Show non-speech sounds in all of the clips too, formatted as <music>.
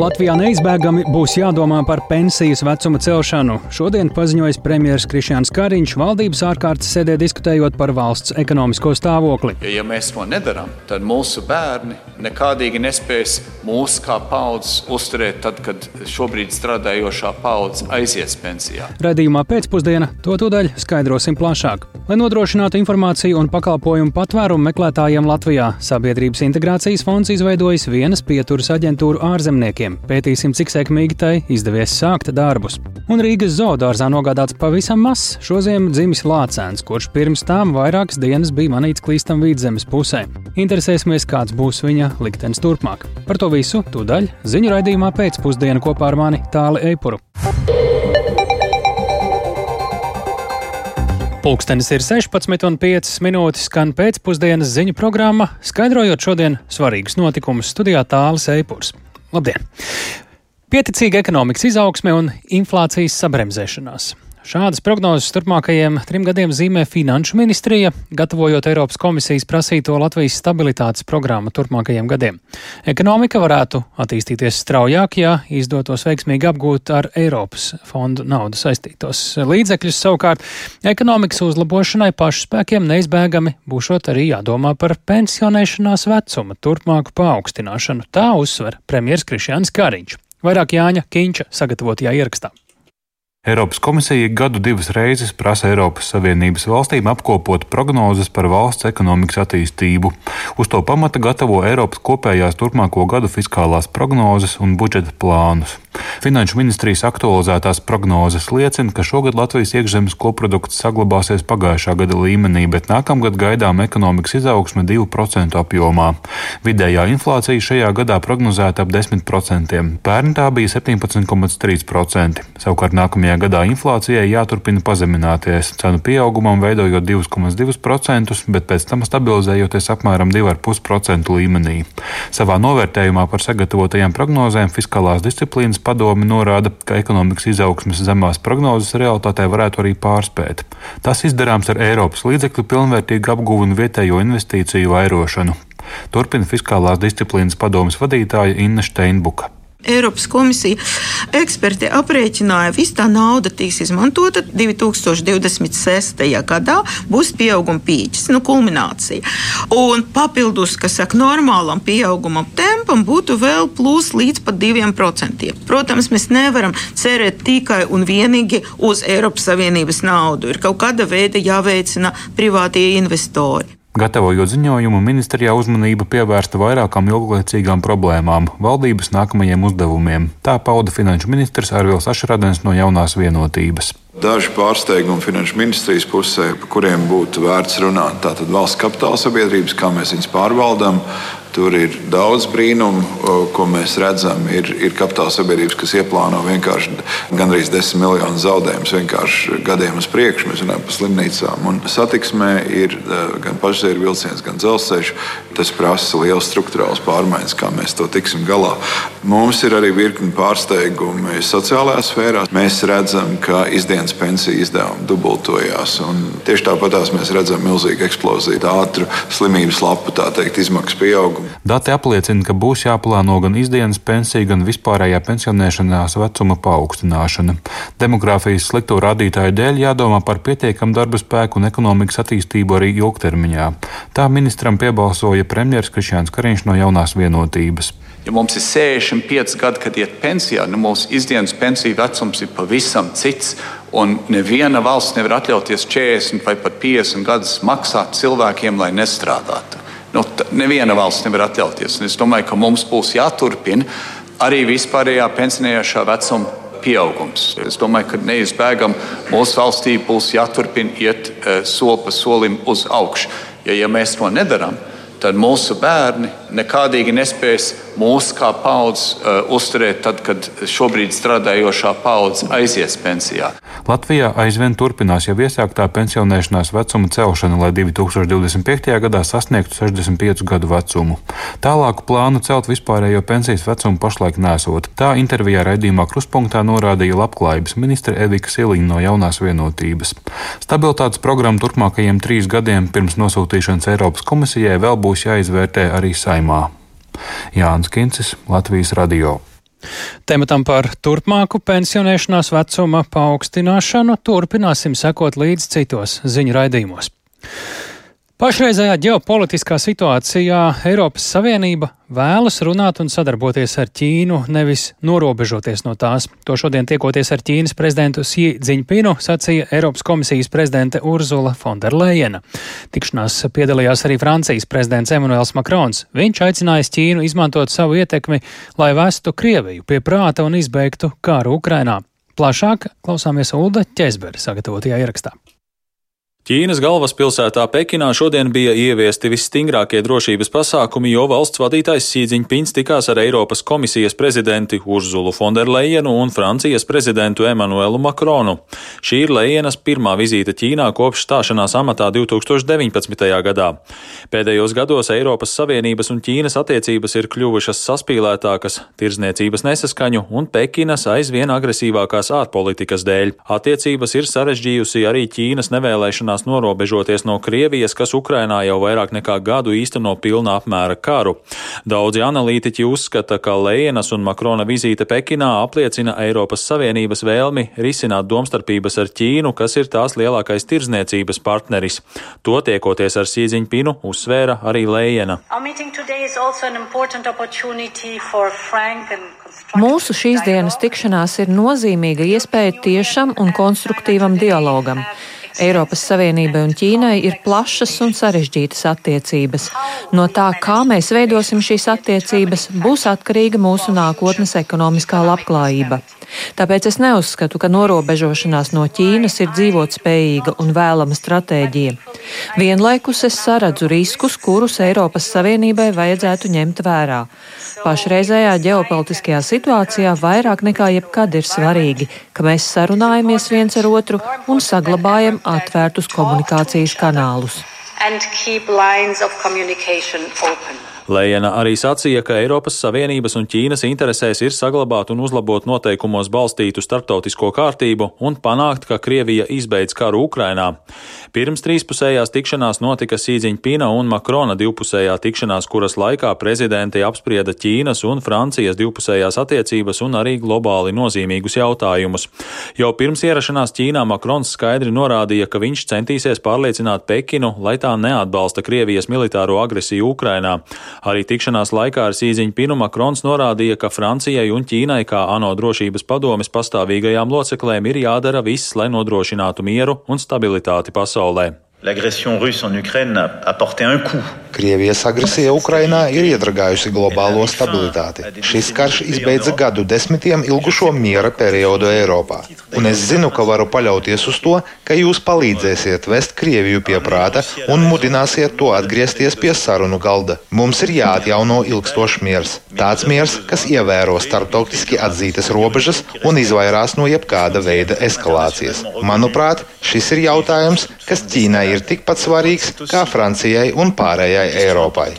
Latvijā neizbēgami būs jādomā par pensijas vecuma celšanu. Šodien paziņoja premjerministrs Krišjāns Kariņš valdības ārkārtas sēdē diskutējot par valsts ekonomisko stāvokli. Ja, ja mēs to nedarām, tad mūsu bērni nekādīgi nespēs mūsu kā paudzes uzturēt, tad, kad šobrīd strādājošā paudze aizies pensijā. Radījumā pēcpusdienā to tūdaļ skaidrosim plašāk. Lai nodrošinātu informāciju un pakalpojumu patvērumu meklētājiem Latvijā, Sabiedrības integrācijas fonds izveidojis vienas pieturas aģentūru ārzemniekiem. Pētīsim, cik sekmīgi tai izdevies sākt darbus. Un Rīgas zoodārzā nogādāts pavisam mazs šoziem dzimis lācēns, kurš pirms tam vairākas dienas bija manīts klīstam vidzemes pusē. Interesēsimies, kāds būs viņa liktenis turpmāk. Par to visu tūdaļ ziņu raidījumā pēcpusdienā kopā ar mani Tāli Eipuru. Pūkstens ir 16,5 minūtes, skan pēcpusdienas ziņu programma, skaidrojot šodien svarīgus notikumus studijā Tālis Eipurs. Labdien! Pieticīga ekonomikas izaugsme un inflācijas sabremzēšanās. Šādas prognozes turpmākajiem trim gadiem zīmē Finanšu ministrija, gatavojot Eiropas komisijas prasīto Latvijas stabilitātes programmu turpmākajiem gadiem. Ekonomika varētu attīstīties straujāk, ja izdotos veiksmīgi apgūt ar Eiropas fondu naudu saistītos līdzekļus. Savukārt, ekonomikas uzlabošanai pašu spēkiem neizbēgami būšot arī jādomā par pensionēšanās vecuma turpmāku paaugstināšanu. Tā uzsver premjeras Krišjāns Kariņš. Vairāk Jāņa Kīņša sagatavotajā ierakstā. Eiropas komisija gadu divas reizes prasa Eiropas Savienības valstīm apkopot prognozes par valsts ekonomikas attīstību. Uz to pamata gatavo Eiropas kopējās turpmāko gadu fiskālās prognozes un budžeta plānus. Finanšu ministrijas aktualizētās prognozes liecina, ka šogad Latvijas iekšzemes koprodukts saglabāsies pagājušā gada līmenī, bet nākamgad gaidām ekonomikas izaugsme 2% apjomā. Vidējā inflācija šajā gadā prognozēta ap 10%, pērn tā bija 17,3%. Savukārt nākamajā Nākamajā gadā inflācijai jāturpina pazemināties, cenu pieaugumam veidojot 2,2%, bet pēc tam stabilizējoties apmēram 2,5% līmenī. Savā novērtējumā par sagatavotajām prognozēm Fiskālās disciplīnas padome norāda, ka ekonomikas izaugsmes zemās prognozes realitātē varētu arī pārspēt. Tas izdarāms ar Eiropas līdzekļu pilnvērtīgu apguvu un vietējo investīciju vairošanu. Turpina Fiskālās disciplīnas padomes vadītāja Inna Steinbuka. Eiropas komisija eksperti aprēķināja, ka visa tā nauda tiks izmantota 2026. gadā. Būs pieauguma pīķis, nu, kulminācija. Un papildus, kas saka, normālam pieauguma tempam, būtu vēl plus līdz pat 2%. Protams, mēs nevaram cerēt tikai un vienīgi uz Eiropas Savienības naudu. Ir kaut kāda veida jāveicina privātie investori. Gatavojot ziņojumu, ministrijā uzmanība pievērsta vairākām ilglaicīgām problēmām - valdības nākamajiem uzdevumiem. Tā pauda finanšu ministrs Arvils Ašradens no jaunās vienotības. Daži pārsteigumi finanšu ministrijas pusē, par kuriem būtu vērts runāt. Tātad valsts kapitāla sabiedrības, kā mēs viņus pārvaldām, Tur ir daudz brīnumu, ko mēs redzam. Ir, ir kapitāla sabiedrības, kas ieplāno vienkārši gandrīz 10 miljonu zaudējumus vienkārši gadiem uz priekšu. Mēs runājam par slimnīcām. Un satiksmē ir e, gan pašzēru vilciens, gan dzelzceļš. Tas prasa liels struktūrāls pārmaiņas, kā mēs to tiksim galā. Mums ir arī virkni pārsteigumi sociālajā sfērā. Mēs redzam, ka izdienas pensiju izdevumi dubultojās. Tieši tāpat mēs redzam milzīgu eksploziju, ātru slimības lapu teikt, izmaksu pieaugumu. Dati apliecina, ka būs jāplāno gan izdienas pensija, gan vispārējā pensionēšanās vecuma paaugstināšana. Demogrāfijas slikto rādītāju dēļ jādomā par pietiekamu darba spēku un ekonomikas attīstību arī ilgtermiņā. Tā ministram piebalsoja premjerministrs Krišjāns Kariņš no jaunās vienotības. Ja mums ir 65 gadi, kad iet pensijā, nu mūsu izdienas pensiju vecums ir pavisam cits. Un neviena valsts nevar atļauties 40 vai pat 50 gadus maksāt cilvēkiem, lai nestrādātu. Nu, neviena valsts nevar atļauties. Un es domāju, ka mums būs jāturpina arī vispārējā pensionējošā vecuma pieaugums. Es domāju, ka neizbēgam mūsu valstī būs jāturpina iet uh, soli pa solim uz augšu. Ja, ja mēs to nedarām, tad mūsu bērni nekādīgi nespēs mūsu kā paudzes uh, uzturēt, tad, kad šobrīd strādājošā paudze aizies pensijā. Latvijā aizvien turpinās jau iesāktā pensionēšanās vecuma celšana, lai 2025. gadā sasniegtu 65 gadu vecumu. Tālāku plānu celt vispārējo pensijas vecumu pašlaik nesot. Tā intervijā raidījumā Kruspunktā norādīja labklājības ministre Evika Siliņa no jaunās vienotības. Stabilitātes programma turpmākajiem trīs gadiem pirms nosūtīšanas Eiropas komisijai vēl būs jāizvērtē arī saimā. Jānis Kincis, Latvijas Radio. Tematam par turpmāku pensionēšanās vecuma paaugstināšanu turpināsim sekot līdz citos ziņu raidījumos. Pašreizējā ģeopolitiskā situācijā Eiropas Savienība vēlas runāt un sadarboties ar Ķīnu, nevis norobežoties no tās. To šodien tiekoties ar Ķīnas prezidentu Xi Jinpingu, sacīja Eiropas komisijas prezidente Urzula Fonderleina. Tikšanās piedalījās arī Francijas prezidents Emmanuels Macrons. Viņš aicinājis Ķīnu izmantot savu ietekmi, lai vestu Krieviju pie prāta un izbeigtu kāru Ukrainā. Plašāk klausāmies Ulda Ķezbera sagatavotajā ierakstā. Ķīnas galvaspilsētā Pekinā šodien bija ieviesti visstingrākie drošības pasākumi, jo valsts vadītājs Sīdziņpins tikās ar Eiropas komisijas prezidenti Urzulu Fonderleinu un Francijas prezidentu Emanuelu Makronu. Šī ir Lejenas pirmā vizīte Ķīnā kopš stāšanās amatā 2019. gadā. Pēdējos gados Eiropas Savienības un Ķīnas attiecības ir kļuvušas saspīlētākas tirzniecības nesaskaņu un Pekinas aizvien agresīvākās ārpolitikas dēļ. Attiecības ir sarežģījusi arī Ķīnas nevēlēšana vēlēšanās norobežoties no Krievijas, kas Ukrainā jau vairāk nekā gadu īsteno pilna apmēra karu. Daudzi analītiķi uzskata, ka Lejenas un Makrona vizīte Pekinā apliecina Eiropas Savienības vēlmi risināt domstarpības ar Ķīnu, kas ir tās lielākais tirzniecības partneris. To tiekoties ar Sīdziņpinu uzsvēra arī Lejena. Mūsu šīs dienas tikšanās ir nozīmīga iespēja tiešam un konstruktīvam dialogam. Eiropas Savienībai un Ķīnai ir plašas un sarežģītas attiecības. No tā, kā mēs veidosim šīs attiecības, būs atkarīga mūsu nākotnes ekonomiskā labklājība. Tāpēc es neuzskatu, ka norobežošanās no Ķīnas ir dzīvotspējīga un vēlama stratēģija. Vienlaikus es saredzu riskus, kurus Eiropas Savienībai vajadzētu ņemt vērā. Pašreizējā ģeopolitiskajā situācijā vairāk nekā jebkad ir svarīgi, ka mēs sarunājamies viens ar otru un saglabājam atvērtus komunikācijas kanālus. And keep lines of communication open. Lējena arī sacīja, ka Eiropas Savienības un Ķīnas interesēs ir saglabāt un uzlabot noteikumos balstītu starptautisko kārtību un panākt, ka Krievija izbeidz karu Ukrainā. Pirms trīspusējās tikšanās notika Sīdziņpina un Makrona divpusējā tikšanās, kuras laikā prezidenti apsprieda Ķīnas un Francijas divpusējās attiecības un arī globāli nozīmīgus jautājumus. Jau pirms ierašanās Ķīnā Makrons skaidri norādīja, ka viņš centīsies pārliecināt Pekinu, lai tā neatbalsta Krievijas militāro agresiju Ukrainā. Arī tikšanās laikā ar Sīziņu Pinu Makrons norādīja, ka Francijai un Ķīnai kā ANO drošības padomes pastāvīgajām loceklēm ir jādara viss, lai nodrošinātu mieru un stabilitāti pasaulē. L'agression russe en Ukraine a porté un coup. Krievijas agresija Ukrainā ir iedragājusi globālo stabilitāti. Šis karš izbeidza gadu desmitiem ilgušo miera periodu Eiropā. Un es zinu, ka varu paļauties uz to, ka jūs palīdzēsiet vest Krieviju pie prāta un mudināsiet to atgriezties pie sarunu galda. Mums ir jāatjauno ilgstošs miers. Tāds miers, kas ievēro starptautiski atzītas robežas un izvairās no jebkāda veida eskalācijas. Manuprāt, šis ir jautājums, kas Ķīnai ir tikpat svarīgs kā Francijai un pārējai Eiropai.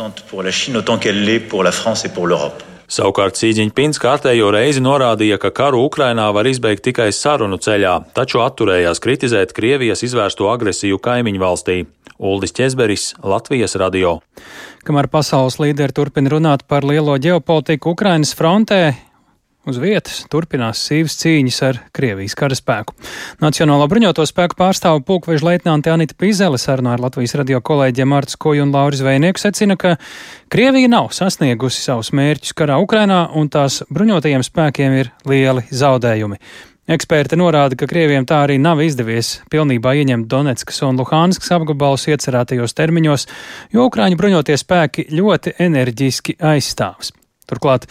Savukārt Sīdziņpins kārtējo reizi norādīja, ka karu Ukrainā var izbeigt tikai sarunu ceļā, taču atturējās kritizēt Krievijas izvērsto agresiju kaimiņu valstī. Uldis Česberis, Latvijas radio. Kamēr pasaules līderi turpina runāt par lielo ģeopolitiku Ukrainas frontē, Uz vietas turpinās sīvas cīņas ar Krievijas karaspēku. Nacionālo bruņoto spēku pārstāvu pulkveža leitnante Anita Pizele sarunā ar Latvijas radio kolēģiem Mārcis Koju un Lauris Vējnieku secina, ka Krievija nav sasniegusi savus mērķus karā Ukrainā un tās bruņotajiem spēkiem ir lieli zaudējumi. Eksperti norāda, ka Krievijam tā arī nav izdevies pilnībā ieņemt Donetskas un Luhanskas apgabalus iecerētajos termiņos, jo Ukrāņu bruņotie spēki ļoti enerģiski aizstāvs. Turklāt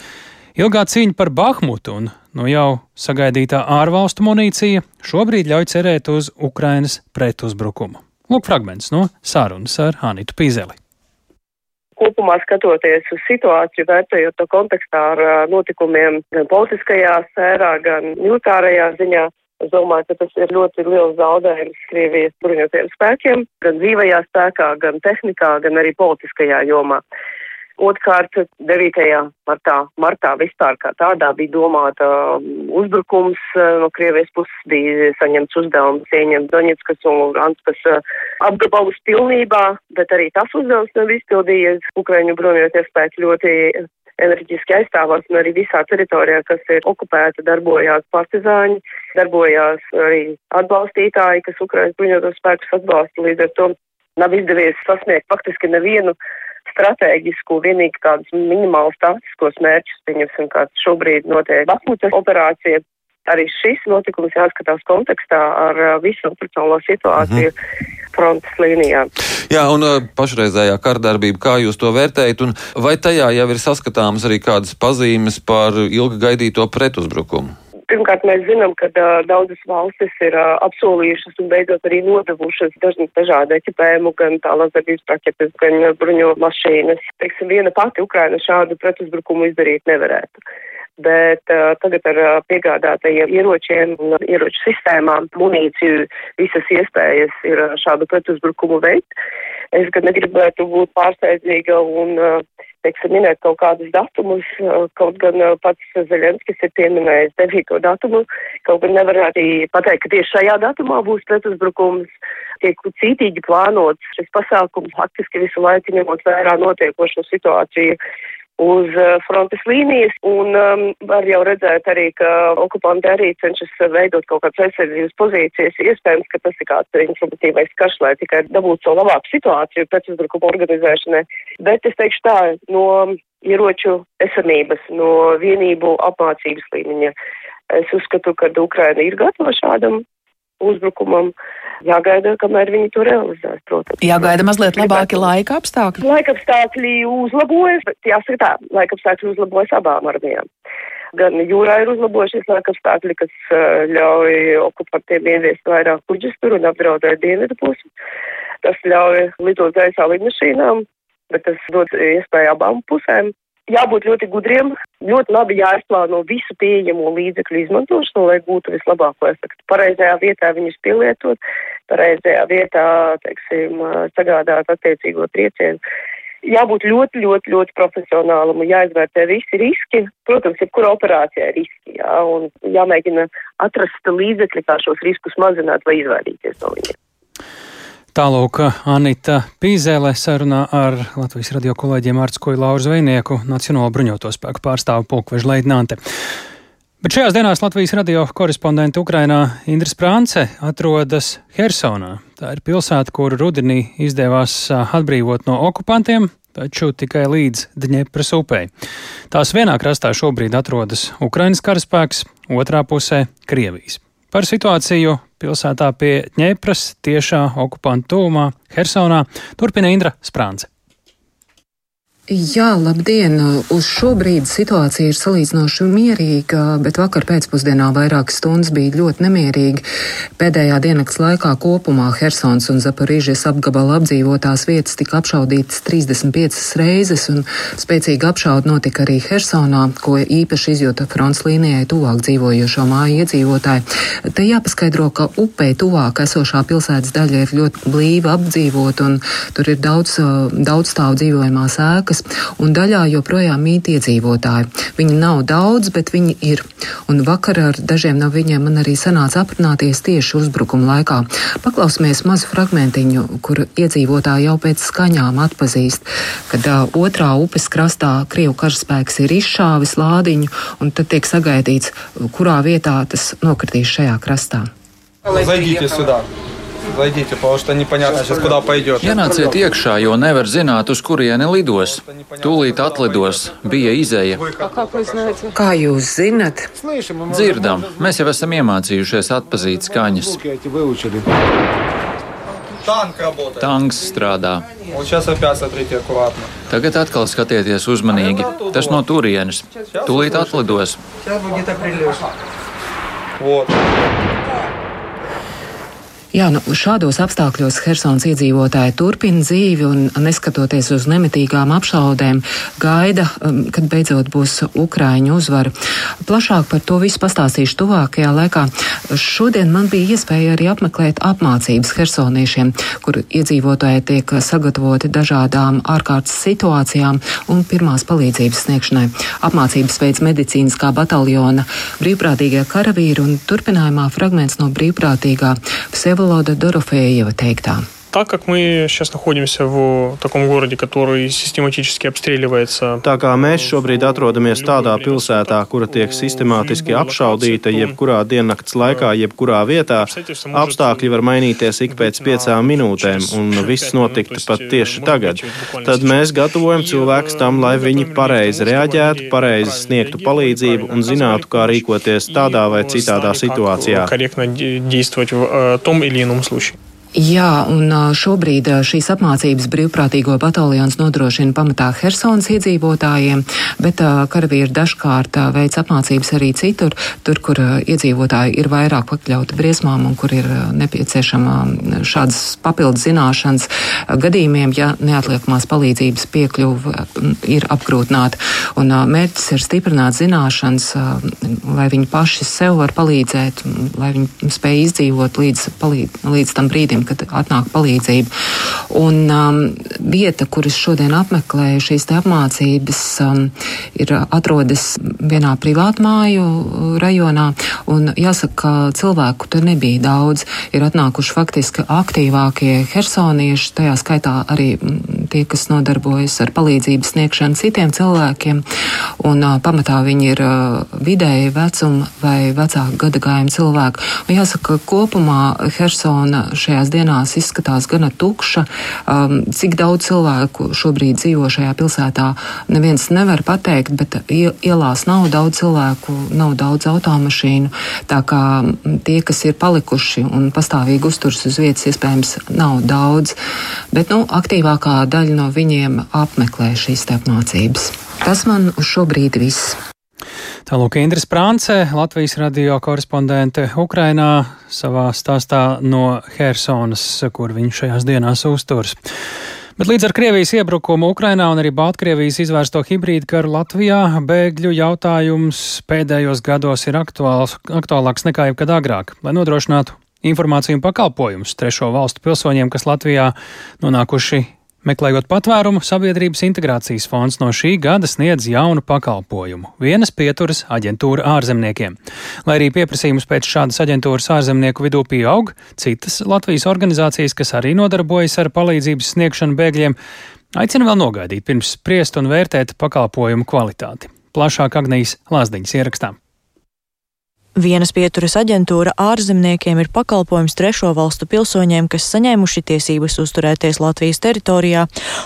Ilgā cīņa par Bahmutu un nu jau sagaidītā ārvalstu munīcija šobrīd ļauj cerēt uz Ukrainas pretuzbrukumu. Lūk, fragments no sarunas ar Anitu Pīzeli. Kopumā skatoties uz situāciju, vērtējot to kontekstā ar notikumiem gan politiskajā sfērā, gan militārajā ziņā, Es domāju, ka tas ir ļoti liels zaudējums Krievijas bruņotajiem spēkiem, gan dzīvajā spēkā, gan tehnikā, gan arī politiskajā jomā. Otkārt, 9. martā, martā vispār kā tādā bija domāta um, uzbrukums uh, no Krievijas puses, bija saņemts uzdevums ieņemt Doņetskas un Luganskas uh, apgabalus pilnībā, bet arī tas uzdevums nav izpildījies. Ukraiņu bruņoties spēki ļoti enerģiski aizstāvās, un arī visā teritorijā, kas ir okupēta, darbojās partizāņi, darbojās arī atbalstītāji, kas Ukrainas bruņotos spēkus atbalsta. Līdz ar to nav izdevies sasniegt faktiski nevienu stratēģisku, vienīgi kādus minimālus taktiskos mērķus, pieņemsim, kāds šobrīd notiek Bakmutas operācija. Arī šis notikums jāskatās kontekstā ar visu operacionālo situāciju. Mm -hmm frontes līnijā. Jā, un pašreizējā kardarbība, kā jūs to vērtējat, un vai tajā jau ir saskatāmas arī kādas pazīmes par ilgi gaidīto pretuzbrukumu? Pirmkārt, mēs zinām, ka uh, daudzas valstis ir uh, apsolījušas un beidzot arī nodevušas dažādu ekipējumu, gan tālākdarbības raķetes, gan bruņo mašīnas. Teiksim, viena pati Ukraina šādu pretuzbrukumu izdarīt nevarētu bet uh, tagad ar uh, piegādātajiem ieročiem un uh, ieroču sistēmām, munīciju, visas iespējas ir uh, šādu pretuzbrukumu veikt. Es gan negribētu būt pārsteidzīga un, uh, teiksim, minēt kaut kādus datumus, uh, kaut gan uh, pats Zeļenskis ir pieminējis 9. datumu, kaut gan nevarētu pateikt, ka tieši šajā datumā būs pretuzbrukums. Tiek cītīgi plānots šis pasākums, faktiski visu laiku ņemot vērā notiekošo situāciju uz uh, frontes līnijas, un um, var jau redzēt arī, ka okupanti arī cenšas veidot kaut kādas aizsardzības pozīcijas. Iespējams, ka tas ir kāds informatīvais karš, lai tikai dabūtu savu labāku situāciju pēc uzbrukuma organizēšanai. Bet es teikšu tā, no ieroču esamības, no vienību apmācības līmeņa. Es uzskatu, ka Ukraina ir gatava šādam uzbrukumam. Jāgaida, kamēr viņi to realizēs, protams. Jāgaida mazliet labāki laika apstākļi. Laika apstākļi uzlabojas, bet jāsaka tā, laika apstākļi uzlabojas abām armijām. Gan jūrā ir uzlabojušies laika apstākļi, kas uh, ļauj okupantiem ieviest vairāk kuģis tur un apdraudēt dienvidu pusi. Tas ļauj lidot gaisā lidmašīnām, bet tas dod iespēju abām pusēm jābūt ļoti gudriem, ļoti labi jāizplāno visu pieejamo līdzekļu izmantošanu, lai gūtu vislabāko efektu. Pareizajā vietā viņus pielietot, pareizajā vietā, teiksim, sagādāt attiecīgo triecienu. Jābūt ļoti, ļoti, ļoti profesionālam un jāizvērtē visi riski. Protams, jebkura operācijā ir riski, jā, un jāmēģina atrast līdzekļi, kā šos riskus mazināt vai izvairīties no viņiem. Tālūk, Anita Pīzēlē sarunā ar Latvijas radio kolēģiem Ārtskoju Lauru Zvejnieku, Nacionālo bruņoto spēku pārstāvu pulkveža leitnante. Bet šajās dienās Latvijas radio korespondente Ukrainā Indras Prānce atrodas Hersonā. Tā ir pilsēta, kuru rudenī izdevās atbrīvot no okupantiem, taču tikai līdz Dņepras upei. Tās vienā krastā šobrīd atrodas Ukrainas karaspēks, otrā pusē - Krievijas. Par situāciju pilsētā pie Ņepras tiešā okupantu tūmā Hersonā turpina Indra Sprānce. Jā, labdien! Uz šo brīdi situācija ir salīdzinoši mierīga, bet vakar pēcpusdienā vairākas stundas bija ļoti nemierīgi. Pēdējā dienas laikā kopumā Hersons un Zaporīžies apgabala apdzīvotās vietas tika apšaudītas 35 reizes, un spēcīga apšauda notika arī Hersonā, ko īpaši izjūta fronts līnijai tuvāk dzīvojošo māju iedzīvotāji. Te jāpaskaidro, ka upei tuvāk esošā pilsētas daļa ir ļoti blīva apdzīvot, un tur ir daudz, daudz stāvu dzīvojamās ēkas valsts, un daļā joprojām mīt iedzīvotāji. Viņi nav daudz, bet viņi ir. Un vakar ar dažiem no viņiem man arī sanāca aprunāties tieši uzbrukuma laikā. Paklausīsimies mazu fragmentiņu, kur iedzīvotāji jau pēc skaņām atpazīst, kad uh, otrā upes krastā Krievu karaspēks ir izšāvis lādiņu, un tad tiek sagaidīts, kurā vietā tas nokritīs šajā krastā. Зайдите сюда. Зайдите, потому что непонятно сейчас, куда пойдет. Ienāciet iekšā, jo nevar zināt, uz kurieni lidos. Tūlīt atlidos, bija izēja. Kā jūs zinat? Dzirdam, mēs jau esam iemācījušies atpazīt skaņas. Tanks strādā. Tagad atkal skatieties uzmanīgi. Tas no turienes. Tūlīt atlidos. Вот. Jā, nu, šādos apstākļos Helsons iedzīvotāji turpina dzīvi un, neskatoties uz nemitīgām apšaudēm, gaida, um, kad beidzot būs Ukraiņu uzvara. Plašāk par to visu pastāstīšu tuvākajā laikā. Šodien man bija iespēja arī apmeklēt apmācības hersoniešiem, kur iedzīvotāji tiek sagatavoti dažādām ārkārtas situācijām un pirmās palīdzības sniegšanai. Apmācības veids medicīniskā bataljona brīvprātīgie karavīri un turpinājumā fragments no brīvprātīgā Vsevolāda Dorofējeva teiktā Так как мы сейчас находимся в таком городе, который систематически обстреливается. Tā kā mēs šobrīd atrodamies tādā pilsētā, kura tiek sistemātiski apšaudīta jebkurā diennakts laikā, jebkurā vietā, apstākļi var mainīties ik pēc piecām minūtēm, un viss notiktu pat tieši tagad. Tad mēs gatavojam cilvēkus tam, lai viņi pareizi reaģētu, pareizi sniegtu palīdzību un zinātu, kā rīkoties tādā vai citādā situācijā. Корректно действовать в том или ином случае. Jā, un šobrīd šīs apmācības brīvprātīgo bataljons nodrošina pamatā Helsonas iedzīvotājiem, bet karavīri dažkārt veic apmācības arī citur, tur, kur iedzīvotāji ir vairāk pakļauti briesmām un kur ir nepieciešama šādas papildus zināšanas gadījumiem, ja neatliekamās palīdzības piekļuva ir apgrūtināta. Un mērķis ir stiprināt zināšanas, lai viņi paši sev var palīdzēt, lai viņi spēj izdzīvot līdz, palīdz, līdz tam brīdim, brīdim, kad atnāk palīdzība. Un um, vieta, kuras šodien apmeklēju šīs apmācības, um, ir atrodas vienā privātmāju rajonā, un jāsaka, ka cilvēku tur nebija daudz. Ir atnākuši faktiski aktīvākie hersonieši, tajā skaitā arī mm, tie, kas nodarbojas ar palīdzības sniegšanu citiem cilvēkiem, un uh, pamatā viņi ir uh, vidēji vecuma vai vecāku gadagājumu cilvēki. Un jāsaka, ka kopumā Hersona šajās dienās izskatās gana tukša. Um, cik daudz cilvēku šobrīd dzīvo šajā pilsētā, neviens nevar pateikt, bet ielās nav daudz cilvēku, nav daudz automašīnu. Tā kā tie, kas ir palikuši un pastāvīgi uzturs uz vietas, iespējams, nav daudz. Bet nu, aktīvākā daļa no viņiem apmeklē šīs apmācības. Tas man uz šo brīdi viss. Tālūk, Indras Prānce, Latvijas radio korespondente Ukrainā, savā stāstā no Hersonas, kur viņš šajās dienās uzturs. Bet līdz ar Krievijas iebrukumu Ukrainā un arī Baltkrievijas izvērsto hibrīdu karu Latvijā bēgļu jautājums pēdējos gados ir aktuāls, aktuālāks nekā jebkad agrāk, lai nodrošinātu informāciju un pakalpojumus trešo valstu pilsoņiem, kas Latvijā nonākuši Meklējot patvērumu, Sabiedrības integrācijas fonds no šī gada sniedz jaunu pakalpojumu - vienas pieturas aģentūra ārzemniekiem. Lai arī pieprasījums pēc šādas aģentūras ārzemnieku vidū pieaug, citas Latvijas organizācijas, kas arī nodarbojas ar palīdzības sniegšanu bēgļiem, aicina vēl nogaidīt pirms spriest un vērtēt pakalpojumu kvalitāti. Plašāk Agnijas Lāsdiņas ierakstām. Vienas pieturas aģentūra ārzemniekiem ir pakalpojums trešo valstu pilsoņiem, kas saņēmuši tiesības uzturēties Latvijas teritorijā,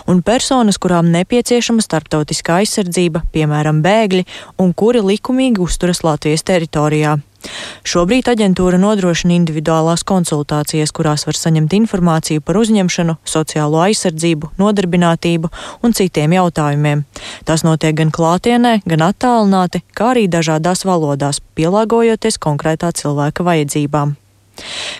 un personas, kurām nepieciešama starptautiskā aizsardzība, piemēram, bēgļi, un kuri likumīgi uzturas Latvijas teritorijā. Šobrīd aģentūra nodrošina individuālās konsultācijas, kurās var saņemt informāciju par uzņemšanu, sociālo aizsardzību, nodarbinātību un citiem jautājumiem. Tas notiek gan klātienē, gan attālināti, kā arī dažādās valodās, pielāgojoties konkrētā cilvēka vajadzībām.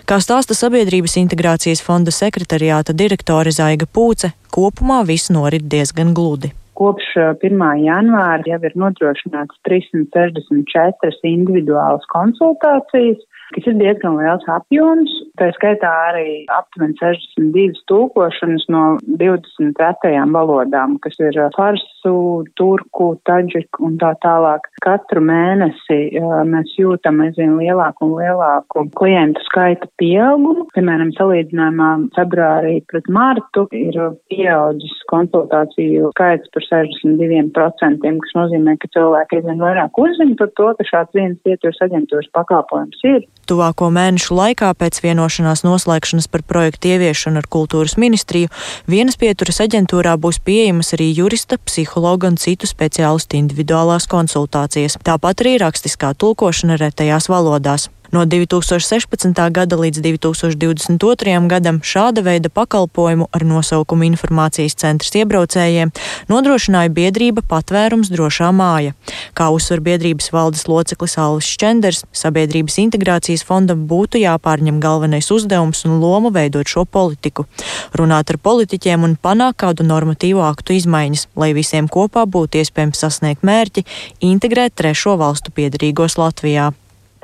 Kā stāsta Sabiedrības integrācijas fonda sekretariāta direktore Zaiga Pūce, kopumā viss norit diezgan gludi. Kopš 1. janvāra jau ir nodrošināts 364 individuālas konsultācijas, kas ir diezgan liels apjoms. Tā skaitā arī aptuveni 62 tūkošanas no 20 retajām valodām, kas ir farsu, turku, taģiku un tā tālāk. Katru mēnesi mēs jūtam aizvien lielāku un lielāku klientu skaita pieaugumu. Piemēram, salīdzinājumā februārī pret martu ir pieaudzis konsultāciju skaits par 62%, kas nozīmē, ka cilvēki aizvien vairāk uzzina par to, ka šāds viens pieturas aģentūras pakalpojums ir. Tuvāko mēnešu laikā pēc vienošanās noslēgšanas par projektu ieviešanu ar kultūras ministriju vienas pieturas aģentūrā būs pieejamas arī jurista, psihologa un citu speciālistu individuālās konsultācijas, tāpat arī rakstiskā tulkošana retajās valodās. No 2016. gada līdz 2022. gadam šāda veida pakalpojumu ar nosaukumu Informācijas centrs iebraucējiem nodrošināja biedrība Patvērums drošā māja. Kā uzsver biedrības valdes loceklis Alvis Šķenders, sabiedrības integrācijas fondam būtu jāpārņem galvenais uzdevums un loma veidot šo politiku, runāt ar politiķiem un panākt kādu normatīvu aktu izmaiņas, lai visiem kopā būtu iespējams sasniegt mērķi integrēt trešo valstu piedarīgos Latvijā.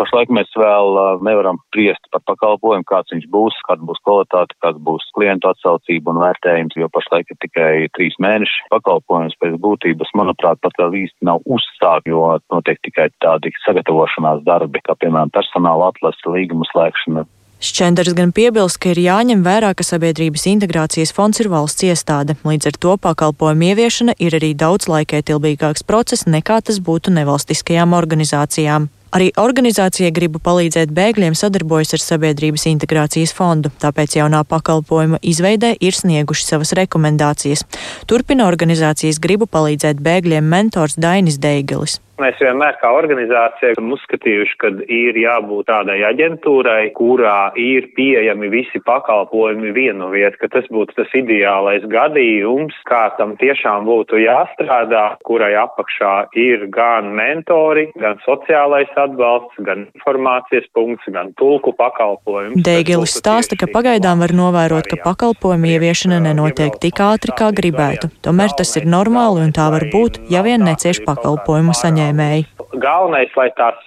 Pašlaik mēs vēl nevaram priest par pakalpojumu, kāds viņš būs, kāda būs kvalitāte, kāds būs klientu atsaucība un vērtējums, jo pašlaik ir tikai trīs mēneši. Pakalpojums pēc būtības, manuprāt, pat vēl īsti nav uzsākt, jo notiek tikai tādi sagatavošanās darbi, kā piemēram personāla atlase, līgumu slēgšana, Šķenders gan piebilst, ka ir jāņem vērā, ka Sabiedrības integrācijas fonds ir valsts iestāde. Līdz ar to pakalpojumu ieviešana ir arī daudz laikietilpīgāks process nekā tas būtu nevalstiskajām organizācijām. Arī organizācija gribu palīdzēt bēgļiem sadarbojas ar Sabiedrības integrācijas fondu, tāpēc jaunā pakalpojuma izveidē ir snieguši savas rekomendācijas. Turpina organizācijas gribu palīdzēt bēgļiem mentors Dainis Deigelis. Mēs vienmēr kā organizācija esam uzskatījuši, ka ir jābūt tādai aģentūrai, kurā ir pieejami visi pakalpojumi vienu vietu, ka tas būtu tas ideālais gadījums, kā tam tiešām būtu jāstrādā, kurai apakšā ir gan mentori, gan sociālais atbalsts, gan informācijas punkts, gan tulku pakalpojums. Deigelis stāsta, ka pagaidām var novērot, ka pakalpojumu ieviešana nenotiek tik ātri, kā gribētu. Tomēr tas ir normāli un tā var būt, ja vien necieš pakalpojumu saņēmēji saņēmēji. Galvenais, lai tās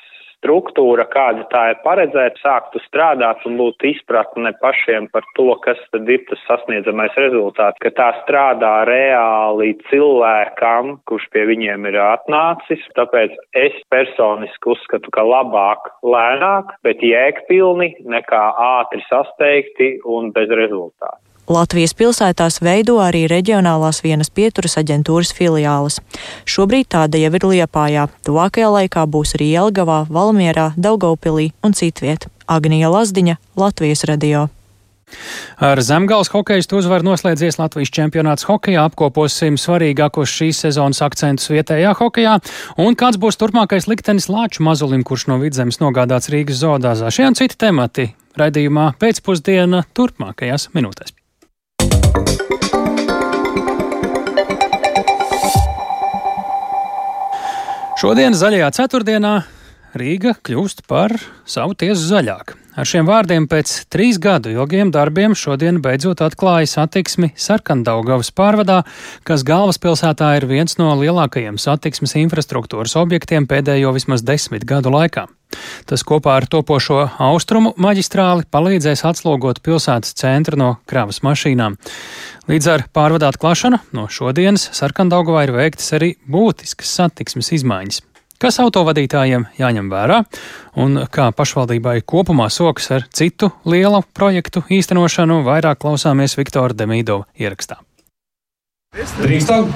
struktūra, kāda tā ir paredzēta, sāktu strādāt un būtu izpratne pašiem par to, kas tad ir tas sasniedzamais rezultāts, ka tā strādā reāli cilvēkam, kurš pie viņiem ir atnācis. Tāpēc es personiski uzskatu, ka labāk lēnāk, bet jēgpilni nekā ātri sasteigti un bez rezultātu. Latvijas pilsētās veido arī reģionālās vienas pieturas aģentūras filiāles. Šobrīd tāda jau ir Liepājā, tuvākajā laikā būs arī Jelgavā, Valmierā, Daugaupilī un citviet. Agnija Lazdiņa, Latvijas radio. Ar zemgāles hokeju uzvaru noslēdzies Latvijas čempionāts hokejā. Apkoposim svarīgākos šīs sezonas akcentus vietējā hokejā un kāds būs turpmākais liktenis Lāču mazulim, kurš no vidzemes nogādāts Rīgas zoodāzā. Šie un citi temati raidījumā pēcpusdiena turpmākajās minūtēs. Šodien, zaļajā ceturtdienā, Rīga kļūst par savu tiesu zaļāk. Ar šiem vārdiem pēc trīs gadu ilgiem darbiem šodien beidzot atklāja satiksmi Sarkandaugavas pārvadā, kas galvaspilsētā ir viens no lielākajiem satiksmes infrastruktūras objektiem pēdējo vismaz desmit gadu laikā. Tas kopā ar topošo austrumu maģistrāli palīdzēs atslogot pilsētas centru no kravas mašīnām. Līdz ar pārvadu atklāšanu no šodienas Sarkandaugavā ir veiktas arī būtiskas satiksmes izmaiņas. Kas autovadītājiem jāņem vērā un kā pašvaldībai kopumā sokas ar citu lielu projektu īstenošanu, vairāk klausāmies Viktora Demīdova ierakstā. Drīkstam?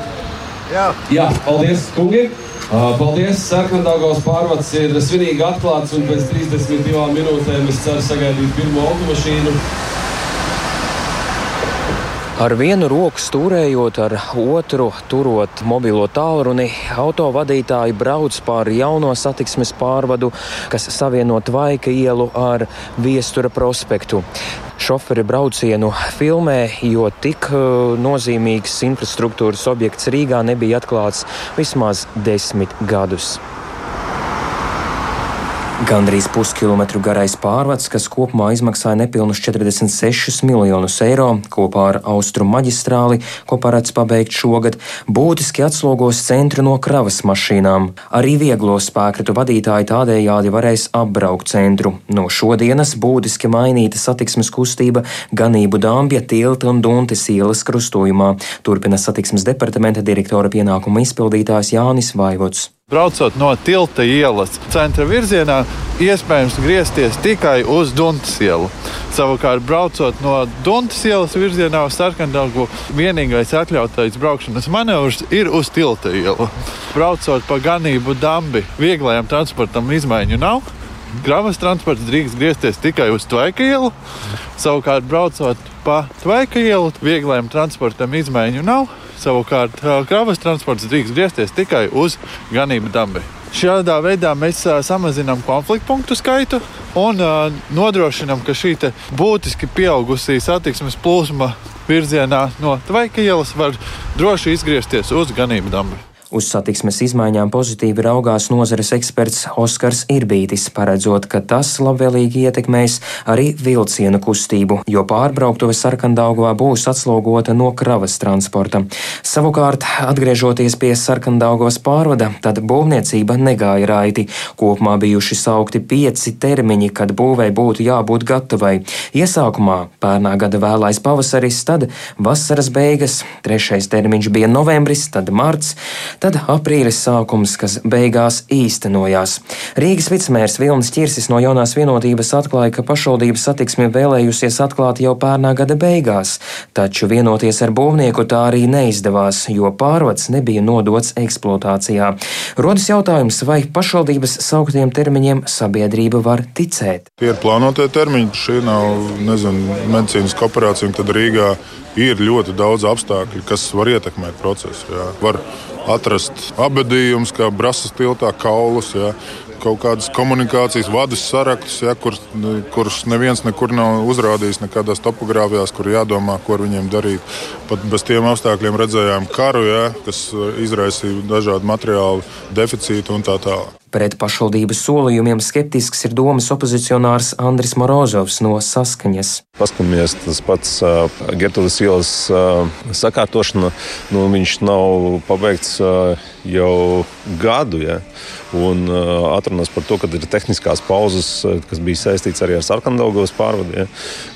Jā. Jā, paldies, kungi! Paldies! Sarkandaugos pārvads ir svinīgi atklāts un pēc 32 minūtēm es ceru sagaidīt pirmo automašīnu. Ar vienu roku stūrējot, ar otru turot mobilo tālruni, autovadītāji brauc pāri jauno satiksmes pārvadu, kas savieno Tvaika ielu ar Viestura prospektu. Šoferi braucienu filmē, jo tik uh, nozīmīgs infrastruktūras objekts Rīgā nebija atklāts vismaz desmit gadus. Gandrīz puskilometru garais pārvads, kas kopumā izmaksāja nepilnus 46 miljonus eiro, kopā ar austrumu maģistrāli, ko paredz pabeigt šogad, būtiski atslogos centru no kravas mašīnām. Arī vieglo spēkratu vadītāji tādējādi varēs apbraukt centru. No šodienas būtiski mainīta satiksmes kustība ganību dāmbja tilta un duntes ielas krustojumā, turpina satiksmes departamenta direktora pienākuma izpildītājs Jānis Vaivots. Braucot no tilta ielas centra virzienā, iespējams griezties tikai uz Dunkas ielu. Savukārt, braucot no Dunkas ielas virzienā uz Sarkandaugu, vienīgais atļautais braukšanas manevrs ir uz tilta ielu. Braucot pa ganību dambi, vieglajam transportam izmaiņu nav. Gravas transports drīkst griezties tikai uz Tvaika ielu. Savukārt, braucot pa Tvaika ielu, vieglajam transportam izmaiņu nav. Savukārt, kravas transports drīkst griezties tikai uz ganību dambi. Šādā veidā mēs samazinām konfliktu punktu skaitu un nodrošinām, ka šī būtiski pieaugusī satiksmes plūsma virzienā no Tvaika ielas var droši izgriezties uz ganību dambi. Uz satiksmes izmaiņām pozitīvi raugās nozares eksperts Oskars Irbītis, paredzot, ka tas labvēlīgi ietekmēs arī vilcienu kustību, jo pārbrauktuve Sarkandaugovā būs atslogota no kravas transporta. Savukārt, atgriežoties pie Sarkandaugovas pārvada, tad būvniecība negāja raiti. Kopumā bijuši saukti pieci termiņi, kad būvei būtu jābūt gatavai. Iesākumā pērnā gada vēlais pavasaris, tad vasaras beigas, trešais termiņš bija novembris, tad marts. Tad aprīlis sākums, kas beigās īstenojās. Rīgas vicemērs Vilnis Čirsis no jaunās vienotības atklāja, ka pašvaldības satiksmi vēlējusies atklāt jau pērnā gada beigās, taču vienoties ar būvnieku tā arī neizdevās, jo pārvads nebija nodots eksploatācijā. Rodas jautājums, vai pašvaldības sauktiem termiņiem sabiedrība var ticēt. Tie ir plānotie termiņi, šī nav nezinu, medicīnas operācija, tad Rīgā ir ļoti daudz apstākļu, kas var ietekmēt procesu. Jā. Var atrast abadījumus, kā brāzas tiltā, kaulus. Jā kaut kādas komunikācijas vadus sarakstus, ja, kur, kurus neviens nekur nav uzrādījis nekādās topogrāfijās, kur jādomā, ko viņiem darīt. Pat bez tiem apstākļiem redzējām karu, ja, kas izraisīja dažādu materiālu deficītu un tā tālāk. Pret pašvaldības solījumiem skeptisks ir domas opozicionārs Andris Morozovs no Saskaņas. Paskatāmies, tas pats uh, Gertrūdas ielas uh, sakārtošana, nu, viņš nav pabeigts uh, jau gadu. Ja? Un uh, atrunas par to, ka ir tehniskās pauzes, kas bija saistīts arī ar sarkandaugos pārvadu. Ja?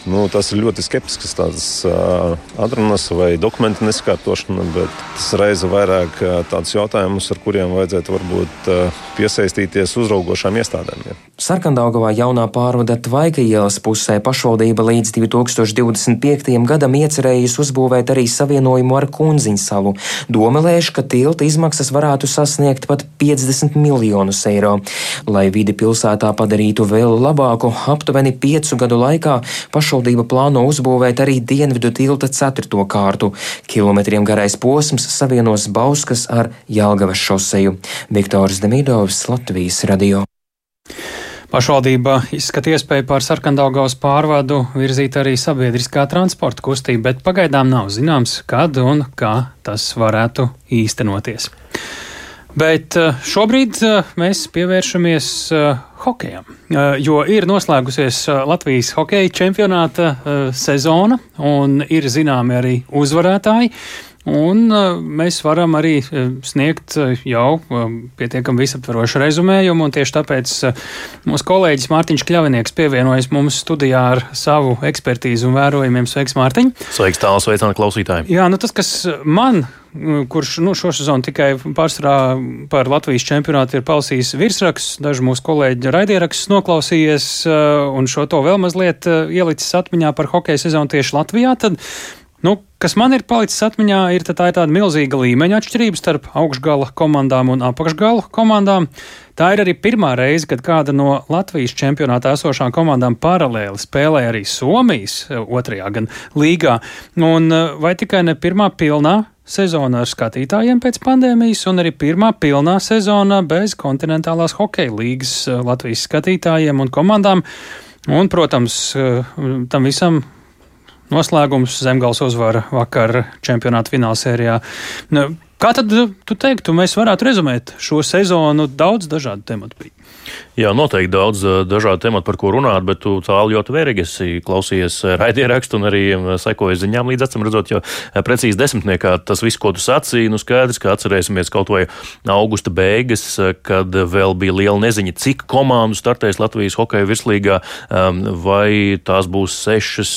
Nu, tas ir ļoti skeptisks tāds uh, atrunas vai dokumentu nesakārtošana, bet tas reiza vairāk uh, tādus jautājumus, ar kuriem vajadzētu varbūt uh, piesaistīt iesaistīties uzraugošām iestādēm. Ja. Sarkandaugavā jaunā pārvada Tvaika ielas pusē pašvaldība līdz 2025. gadam iecerējusi uzbūvēt arī savienojumu ar Kunziņsalu. Doma lēš, ka tilta izmaksas varētu sasniegt pat 50 miljonus eiro. Lai vidi pilsētā padarītu vēl labāku, aptuveni piecu gadu laikā pašvaldība plāno uzbūvēt arī dienvidu tilta ceturto kārtu. Kilometriem garais posms savienos Bauskas ar Jelgavas šoseju. Viktors Demidovs, Latvijas radio. Pašvaldība izskata iespēju pār sarkandaugaus pārvadu virzīt arī sabiedriskā transporta kustību, bet pagaidām nav zināms, kad un kā tas varētu īstenoties. Bet eh, šobrīd eh, mēs pievēršamies eh, hokejam, jo ir noslēgusies Latvijas hokeja čempionāta sezona un ir zināmi arī uzvarētāji. Un uh, mēs varam arī uh, sniegt uh, jau pietiekami visaptvarošu rezumējumu, un tieši tāpēc mūsu kolēģis Mārtiņš Kļavinieks pievienojas mums studijā ar savu ekspertīzu un vērojumiem. Sveiks, Mārtiņ! Sveiks, tālāk, sveicināti klausītāji! Jā, nu tas, kas man kurš nu, šo sezonu tikai pārsvarā par Latvijas čempionātu ir palasījis virsrakstus, daži mūsu kolēģi raidierakstus noklausījies un šo to vēl mazliet ielicis atmiņā par hokeja sezonu tieši Latvijā. Tad Nu, kas man ir palicis atmiņā, ir tā, ir tāda milzīga līmeņa atšķirība starp augšgala komandām un apakšgala komandām. Tā ir arī pirmā reize, kad kāda no Latvijas čempionātā esošām komandām paralēli spēlē arī Somijas eh, otrajā gan līgā. Un eh, vai tikai ne pirmā pilnā sezona ar skatītājiem pēc pandēmijas, un arī pirmā pilnā sezona bez kontinentālās hokeja līgas eh, Latvijas skatītājiem un komandām. Un, protams, tam visam Noslēgums Zemgals uzvara vakar čempionāta finālsērijā. Nu, kā tad tu teiktu, mēs varētu rezumēt šo sezonu? Daudz dažādu tematu bija. Jā, noteikti daudz dažādu tematu, par ko runāt, bet tu tālu ļoti vērīgi esi klausījies raidierakstu un arī sekoji ziņām līdz acīm redzot, jo precīzi desmitniekā tas viss, ko tu sacīji, nu skaidrs, ka atcerēsimies kaut vai augusta beigas, kad vēl bija liela neziņa, cik komandu startēs Latvijas hokeja virslīgā, vai tās būs sešas,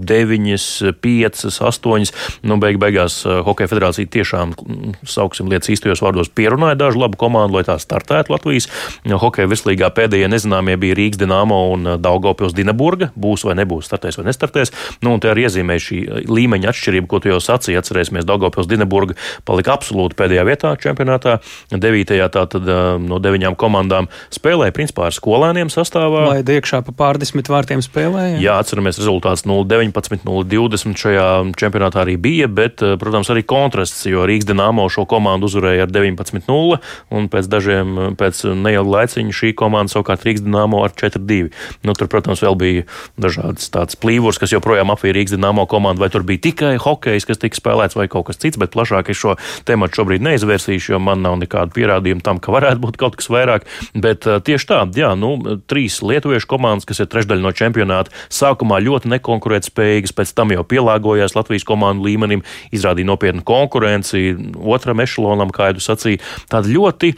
deviņas, piecas, astoņas. Nu, beig beigās Hokeja federācija tiešām, sauksim lietas īstajos vārdos, pierunāja dažu labu komandu, lai tā startētu Latvijas hokeja virslīgā virslīgā pēdējie nezināmie bija Rīgas Dienāmo un uh, Daugopils Dinaburga. Būs vai nebūs, startēs vai nestartēs. Nu, un te arī iezīmē šī uh, līmeņa atšķirība, ko tu jau sacīji. Atcerēsimies, Daugopils Dinaburga palika absolūti pēdējā vietā čempionātā. Devītajā tātad uh, no deviņām komandām spēlēja principā ar skolēniem sastāvā. Lai iekšā pa pārdesmit vārtiem spēlēja. Jā, atceramies rezultāts 0-19, 0-20 šajā čempionātā arī bija, bet, protams, arī kontrasts, jo Rīgas Dienāmo šo komandu uzvarēja ar 19-0 un pēc dažiem, pēc neilga laiciņa šī komanda savukārt Rīgas Dienāmo ar 4-2. Nu, tur, protams, vēl bija dažādas tādas plīvurs, kas joprojām apvīja Rīgas Dienāmo komandu, vai tur bija tikai hokejs, kas tika spēlēts, vai kaut kas cits, bet plašāk es šo tematu šobrīd neizvērsīšu, jo man nav nekādu pierādījumu tam, ka varētu būt kaut kas vairāk. Bet uh, tieši tā, jā, nu, trīs lietuviešu komandas, kas ir trešdaļa no čempionāta, sākumā ļoti nekonkurētspējīgas, pēc tam jau pielāgojās Latvijas komandu līmenim, izrādīja nopietnu konkurenci otram ešalonam, kā jau sacīja. Tāda ļoti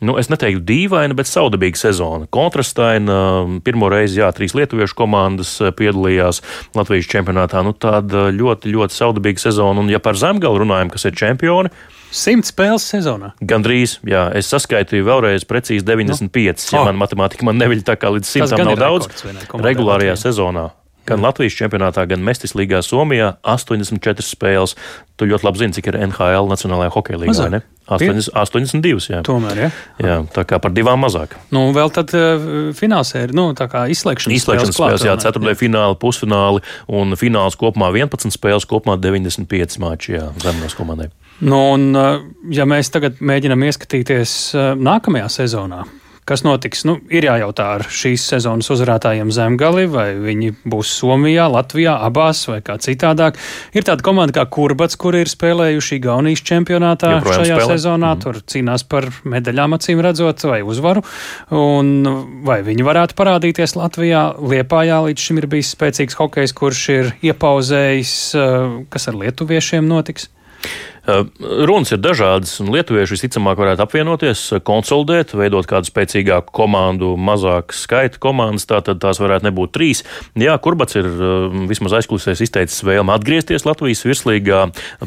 nu, es neteiktu dīvaina, bet saudabīga sezona. Kontrastaina, pirmo reizi, jā, trīs lietuviešu komandas eh, piedalījās Latvijas čempionātā. Nu, tāda ļoti, ļoti saudabīga sezona. Un, ja par zemgalu runājam, kas ir čempioni, Simt spēles sezonā. Gandrīz, jā. Es saskaitīju vēlreiz precīzi 95. Nu. Ja Oh. man matemātika man neviļ tā kā līdz simtam gan nav daudz. Regulārajā Latvijā. sezonā. Gan Latvijas čempionātā, gan Mestis līgā Somijā 84 spēles. Tu ļoti labi zini, cik ir NHL Nacionālajā hokeja līgā. Mazāk. vai ne? 80, 82. Jā. Tomēr, ja? jā, tā kā par divām mazāk. Nu, vēl tad uh, finālsē ir nu, tā kā izslēgšanas, Izslēgšanas spēles, jā, klāt, ceturtajā fināli, pusfināli un fināls kopumā 11 spēles, kopumā 95 mači jā, zemnos komandai. Nu, un, uh, ja mēs tagad mēģinām ieskatīties uh, nākamajā sezonā, kas notiks? Nu, ir jājautā ar šīs sezonas uzvarētājiem zemgali, vai viņi būs Somijā, Latvijā, abās vai kā citādāk. Ir tāda komanda kā Kurbats, kur ir spēlējuši Igaunijas čempionātā Joprojām šajā spēlē. sezonā. Mm. Tur cīnās par medaļām, acīm redzot, vai uzvaru. Un vai viņi varētu parādīties Latvijā? Liepājā līdz šim ir bijis spēcīgs hokejs, kurš ir iepauzējis, uh, kas ar lietuviešiem notiks. Uh, Runas ir dažādas, un lietuvieši visticamāk varētu apvienoties, uh, konsolidēt, veidot kādu spēcīgāku komandu, mazāku skaitu komandas, tātad tās varētu nebūt trīs. Jā, Kurbats ir uh, vismaz aizkulisēs izteicis vēlmu atgriezties Latvijas virslīgā.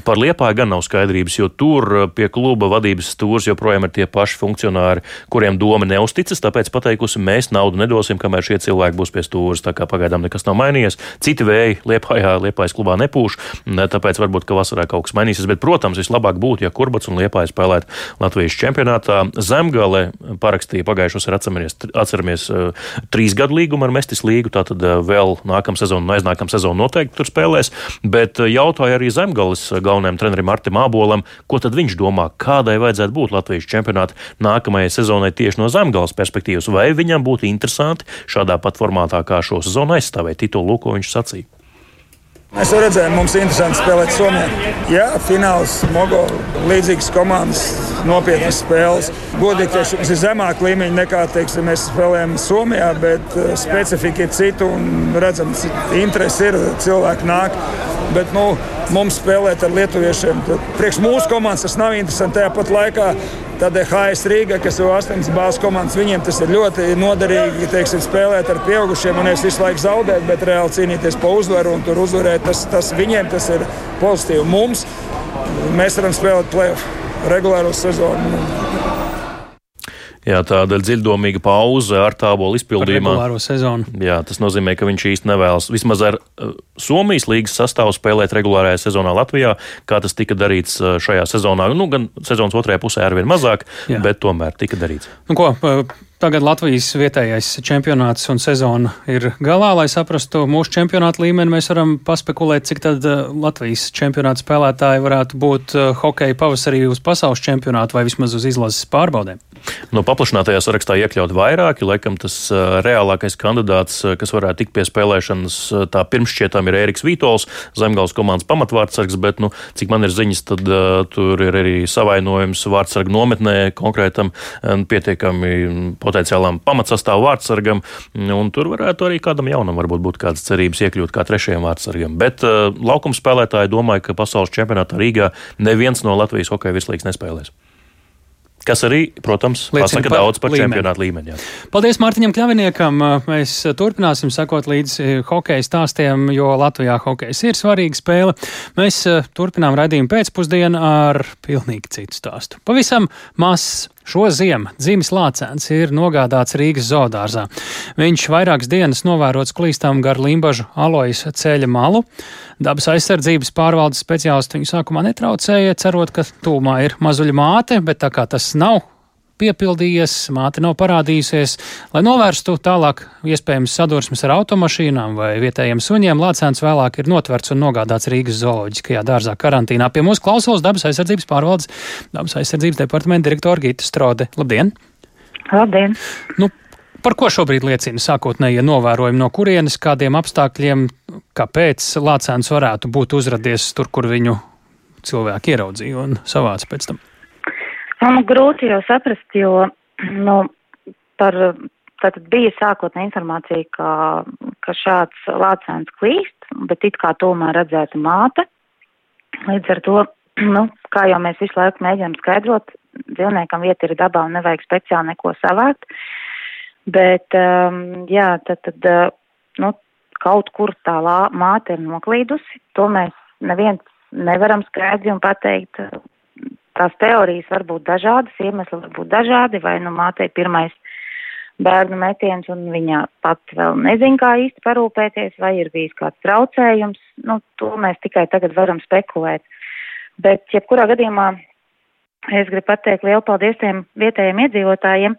Par Liepāju gan nav skaidrības, jo tur pie kluba vadības stūrs joprojām ir tie paši funkcionāri, kuriem doma neusticas, tāpēc pateikusi, mēs naudu nedosim, kamēr šie cilvēki būs pie stūres. Tā kā pagaidām nekas nav mainījies. Citi vēji Liepājā, Liepājas klubā nepūš, tāpēc varbūt, ka vasarā kaut kas mainīsies. Bet, protams, vislabāk būtu, ja Kurbats un Liepāja spēlētu Latvijas čempionātā. Zemgale parakstīja pagājušos atceramies, atceramies uh, trīs gadu līgumu ar Mestis līgu, tātad uh, vēl nākamā sezona un aiznākamā sezona noteikti tur spēlēs. Bet uh, jautāja arī Zemgales galvenajam trenerim Artim Ābolam, ko tad viņš domā, kādai vajadzētu būt Latvijas čempionāta nākamajai sezonai tieši no Zemgales perspektīvas, vai viņam būtu interesanti šādā pat formātā kā šo sezonu aizstāvēt titulu, ko viņš sacīja. Mēs redzējām, mums ir interesanti spēlēt Somijā. Jā, fināls, Mogo, līdzīgas komandas, nopietnas spēles. Godīgi teikšu, mums ir zemāka līmeņa nekā teiksim, mēs spēlējam Somijā, bet uh, specifika ir cita un redzam, interesi ir, cilvēki nāk. Bet, nu, mums spēlēt ar lietuviešiem, priekš mūsu komandas tas nav interesanti. Tajā pat laikā Tādēļ HS Rīga, kas ir astoņas bāzes komandas, viņiem tas ir ļoti noderīgi teiksim, spēlēt ar pieaugušiem un nevis visu laiku zaudēt, bet reāli cīnīties par uzvaru un tur uzvarēt. Tas, tas viņiem tas ir pozitīvi. Mums mēs varam spēlēt playoff regulāro sezonu. Jā, tāda dziļdomīga pauze ar tābolu izpildījumā. Jā, tas nozīmē, ka viņš īsti nevēlas vismaz ar uh, Somijas līgas sastāvu spēlēt regulārajā sezonā Latvijā, kā tas tika darīts uh, šajā sezonā. Nu, gan sezonas otrajā pusē ar vien mazāk, Jā. bet tomēr tika darīts. Nu, ko, Tagad Latvijas vietējais čempionāts un sezona ir galā. Lai saprastu mūsu čempionāta līmeni, mēs varam paspekulēt, cik tad Latvijas čempionāta spēlētāji varētu būt hokeja pavasarī uz pasaules čempionātu vai vismaz uz izlases pārbaudēm. No paplašinātajā sarakstā iekļaut vairāki. Laikam tas uh, reālākais kandidāts, kas varētu tikt pie spēlēšanas, tā pirmšķietām ir Ēriks Vītols, Zemgals komandas pamatvārdsargs, bet, nu, cik man ir ziņas, tad uh, tur ir arī savainojums vārdsargu nometnē konkrētam pietiekami potenciālam pamatsastāvu vārdsargam, un tur varētu arī kādam jaunam varbūt būt kādas cerības iekļūt kā trešajam vārdsargam. Bet uh, laukuma spēlētāji domāju, ka pasaules čempionātā Rīgā neviens no Latvijas hokeja virslīgas nespēlēs. Kas arī, protams, pasaka par daudz par līmeni. čempionātu līmeni. Jā. Paldies Mārtiņam Kļaviniekam. Mēs turpināsim sekot līdzi hokeja stāstiem, jo Latvijā hokejs ir svarīga spēle. Mēs eh, turpinām raidījumu pēcpusdienu ar pilnīgi citu stāstu. Pavisam mazs. Šo ziemu dzimis Lācēns ir nogādāts Rīgas zoodārzā. Viņš vairākas dienas novērots klīstām gar Limbažu alojas ceļa malu. Dabas aizsardzības pārvaldes speciālisti viņu sākumā netraucēja, cerot, ka tūmā ir mazuļa māte, bet tā kā tas nav piepildījies, māte nav parādījusies. Lai novērstu tālāk iespējams sadursmes ar automašīnām vai vietējiem suņiem, Lācēns vēlāk ir notverts un nogādāts Rīgas zooloģiskajā dārzā karantīnā. Pie mūsu klausos dabas aizsardzības pārvaldes, dabas aizsardzības departamenta direktora Gita Strode. Labdien! Labdien! Nu, Par ko šobrīd liecina sākotnējie novērojumi, no kurienes, kādiem apstākļiem, kāpēc Lācēns varētu būt uzradies tur, kur viņu cilvēki ieraudzīja un savāca pēc tam? Man nu, grūti jau saprast, jo <clears throat> nu, par, tātad bija sākotnē informācija, ka, ka šāds lācēns klīst, bet it kā tomēr redzēta māte. Līdz ar to, <clears throat> nu, kā jau mēs visu laiku mēģinām skaidrot, dzīvniekam vieta ir dabā un nevajag speciāli neko savākt. Bet, um, jā, tad, tad uh, nu, kaut kur tā lā, māte ir noklīdusi. To mēs neviens nevaram skaidri un pateikt. Tās teorijas var būt dažādas, iemesli var būt dažādi, vai nu mātei pirmais bērnu metiens un viņa pati vēl nezin, kā īsti parūpēties, vai ir bijis kāds traucējums, nu, to mēs tikai tagad varam spekulēt. Bet, jebkurā gadījumā, es gribu pateikt lielu paldies tiem vietējiem iedzīvotājiem,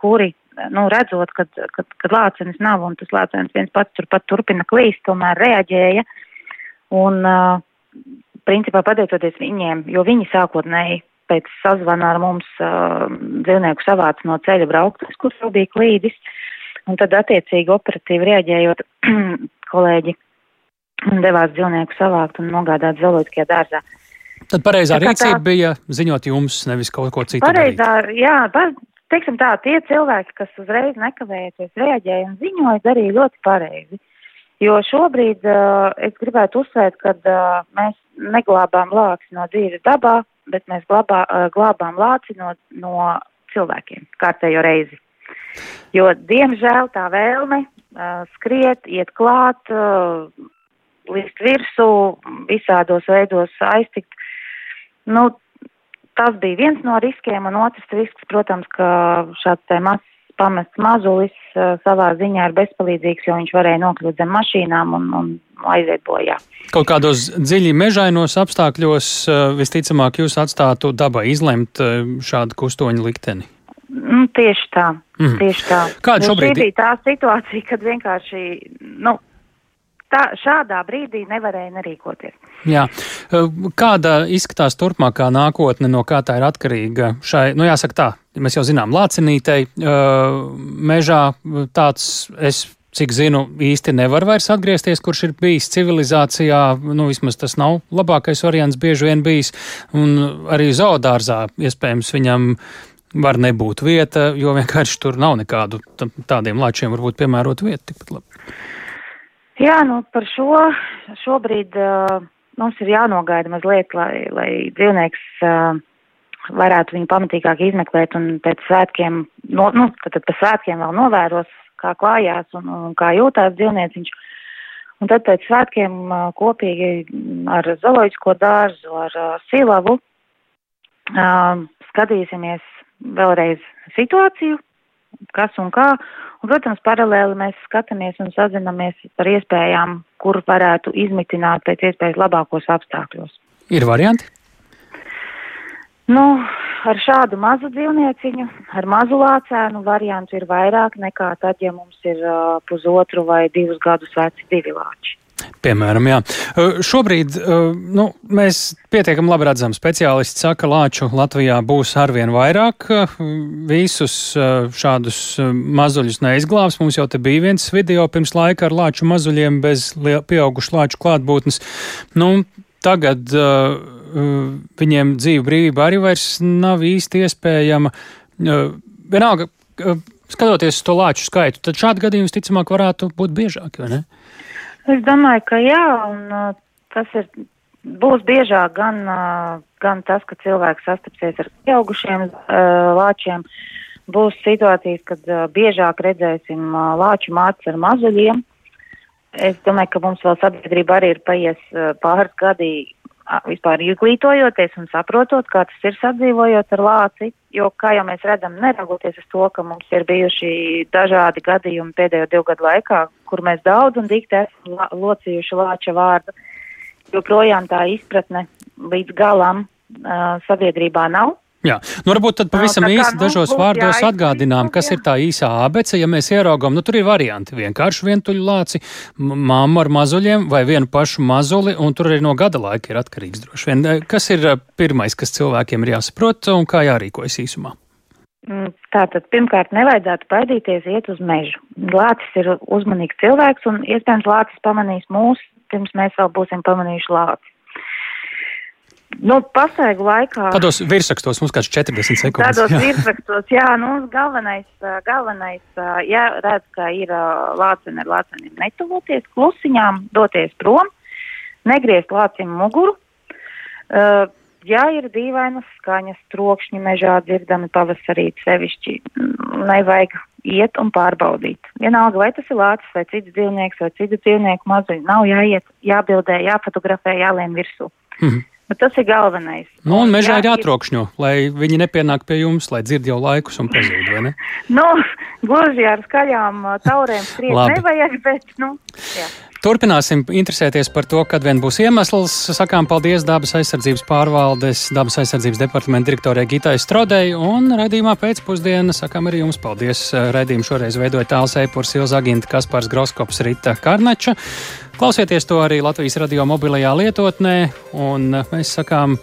kuri, nu, redzot, kad, kad, kad lācenis nav un tas lācenis viens pats turpat turpina klīst, tomēr reaģēja. Un, principā, pateicoties viņiem, jo viņi sākotnēji pēc sazvana ar mums uh, dzīvnieku savāca no ceļa brauktuves, kur jau bija klīdis, un tad attiecīgi operatīvi reaģējot <clears throat> kolēģi devās dzīvnieku savākt un nogādāt zooloģiskajā dārzā. Tad pareizā rīcība tā, bija ziņot jums, nevis kaut ko citu. Pareizā, darīt. jā, par, teiksim tā, tie cilvēki, kas uzreiz nekavējoties reaģēja un ziņoja, darīja ļoti pareizi. Jo šobrīd uh, es gribētu uzsvērt, ka uh, mēs neglābām lāks no dzīves dabā, bet mēs glabā, glābām lāci no, no cilvēkiem kārtējo reizi. Jo, diemžēl, tā vēlme uh, skriet, iet klāt, uh, līst virsū, visādos veidos aiztikt, nu, tas bija viens no riskiem, un otrs risks, protams, ka šāds te mazs pamests mazulis uh, savā ziņā ir bezpalīdzīgs, jo viņš varēja nokļūt zem mašīnām un, un aiziet bojā. Kaut kādos dziļi mežainos apstākļos uh, visticamāk jūs atstātu dabai izlemt uh, šādu kustoņu likteni. Nu, tieši tā, mm. tieši tā. Kāda šobrīd? Šī bija tā situācija, kad vienkārši, nu, tā, šādā brīdī nevarēja nerīkoties. Jā. Kāda izskatās turpmākā nākotne, no kā tā ir atkarīga šai, nu jāsaka tā, mēs jau zinām, lācinītei, mežā tāds, es cik zinu, īsti nevar vairs atgriezties, kurš ir bijis civilizācijā. Nu, vismaz tas nav labākais variants, bieži vien bijis. Un arī zoodārzā iespējams viņam var nebūt vieta, jo vienkārši tur nav nekādu tādiem lačiem varbūt piemērot vietu tikpat labi. Jā, nu par šo šobrīd uh, mums ir jānogaida mazliet, lai, lai dzīvnieks uh, varētu viņu pamatīgāk izmeklēt un pēc svētkiem, no, nu, tad, tad pēc svētkiem vēl novēros, kā klājās un, un kā jūtās dzīvnieciņš. Un tad pēc svētkiem uh, kopīgi ar zooloģisko dārzu, ar uh, silavu uh, skatīsimies vēlreiz situāciju, kas un kā. Un, protams, paralēli mēs skatāmies un sazinamies par iespējām, kur varētu izmitināt pēc iespējas labākos apstākļos. Ir varianti? Nu, ar šādu mazu dzīvnieciņu, ar mazu lācēnu variantu ir vairāk nekā tad, ja mums ir uh, pusotru vai divus gadus veci divi lāči. Piemēram, jā. Šobrīd nu, mēs pietiekami labi redzam, speciālisti saka, ka lāču Latvijā būs arvien vairāk. Visus šādus mazuļus neizglābs. Mums jau te bija viens video pirms laika ar lāču mazuļiem bez pieaugušu lāču klātbūtnes. Nu, tagad uh, viņiem dzīve brīvība arī vairs nav īsti iespējama. Uh, vienalga, uh, skatoties uz to lāču skaitu, tad šādi gadījumi, ticamāk, varētu būt biežāki, vai ne? Es domāju, ka jā, un tas ir, būs biežāk gan, gan tas, ka cilvēks sastapsies ar pieaugušiem lāčiem, būs situācijas, kad biežāk redzēsim lāču mātes ar mazuļiem. Es domāju, ka mums vēl sabiedrība arī ir paies pāris gadi vispār izglītojoties un saprotot, kā tas ir sadzīvojot ar lāci, jo, kā jau mēs redzam, neraugoties uz to, ka mums ir bijuši dažādi gadījumi pēdējo divu gadu laikā, kur mēs daudz un dikti esam locījuši lāča vārdu, joprojām tā izpratne līdz galam uh, sabiedrībā nav. Jā, nu varbūt tad pavisam īsi dažos vārdos atgādinām, kas jā. ir tā īsā abece, ja mēs ieraugam, nu tur ir varianti, vienkārši vientuļu lāci, mamma ar mazuļiem vai vienu pašu mazuli, un tur arī no gada laika ir atkarīgs droši vien. Kas ir pirmais, kas cilvēkiem ir jāsaprot un kā jārīkojas īsumā? Mm, tātad, pirmkārt, nevajadzētu baidīties iet uz mežu. Lācis ir uzmanīgs cilvēks, un iespējams lācis pamanīs mūs, pirms mēs vēl būsim pamanījuši lāci. Nu, pasaigu laikā. Tādos virsrakstos mums kāds 40 sekundes. Tādos jā. virsrakstos, jā, nu, galvenais, galvenais, ja redz, ka ir lāceni ar lāceniem netuvoties, klusiņām doties prom, negriezt lācim muguru. Uh, ja ir dīvainas skaņas, trokšņi mežā dzirdami pavasarī sevišķi, nevajag iet un pārbaudīt. Vienalga, vai tas ir lācis vai cits dzīvnieks vai citu dzīvnieku mazuļi, nav jāiet, jābildē, jāfotografē, jālien virsū. Mhm. Bet tas ir galvenais. Nu, un mežā ir jātrokšņo, lai viņi nepienāk pie jums, lai dzird jau laikus un pazūd, vai ne? <laughs> nu, gluži ar skaļām taurēm skriet nevajag, bet, nu, jā. Turpināsim interesēties par to, kad vien būs iemesls. Sakām paldies dabas aizsardzības pārvaldes, dabas aizsardzības departamenta direktorai Gitai Strodei un raidījumā pēcpusdienā sakām arī jums paldies. Raidījumu šoreiz veidoja tāls eipurs Ilza Aginta Kaspars Groskops Rita Karnača. Klausieties to arī Latvijas radio mobilajā lietotnē un mēs sakām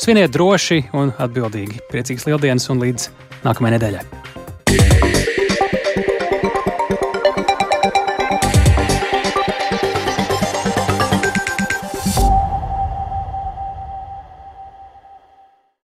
sviniet droši un atbildīgi. Priecīgs lieldienas un līdz nākamajai nedēļai!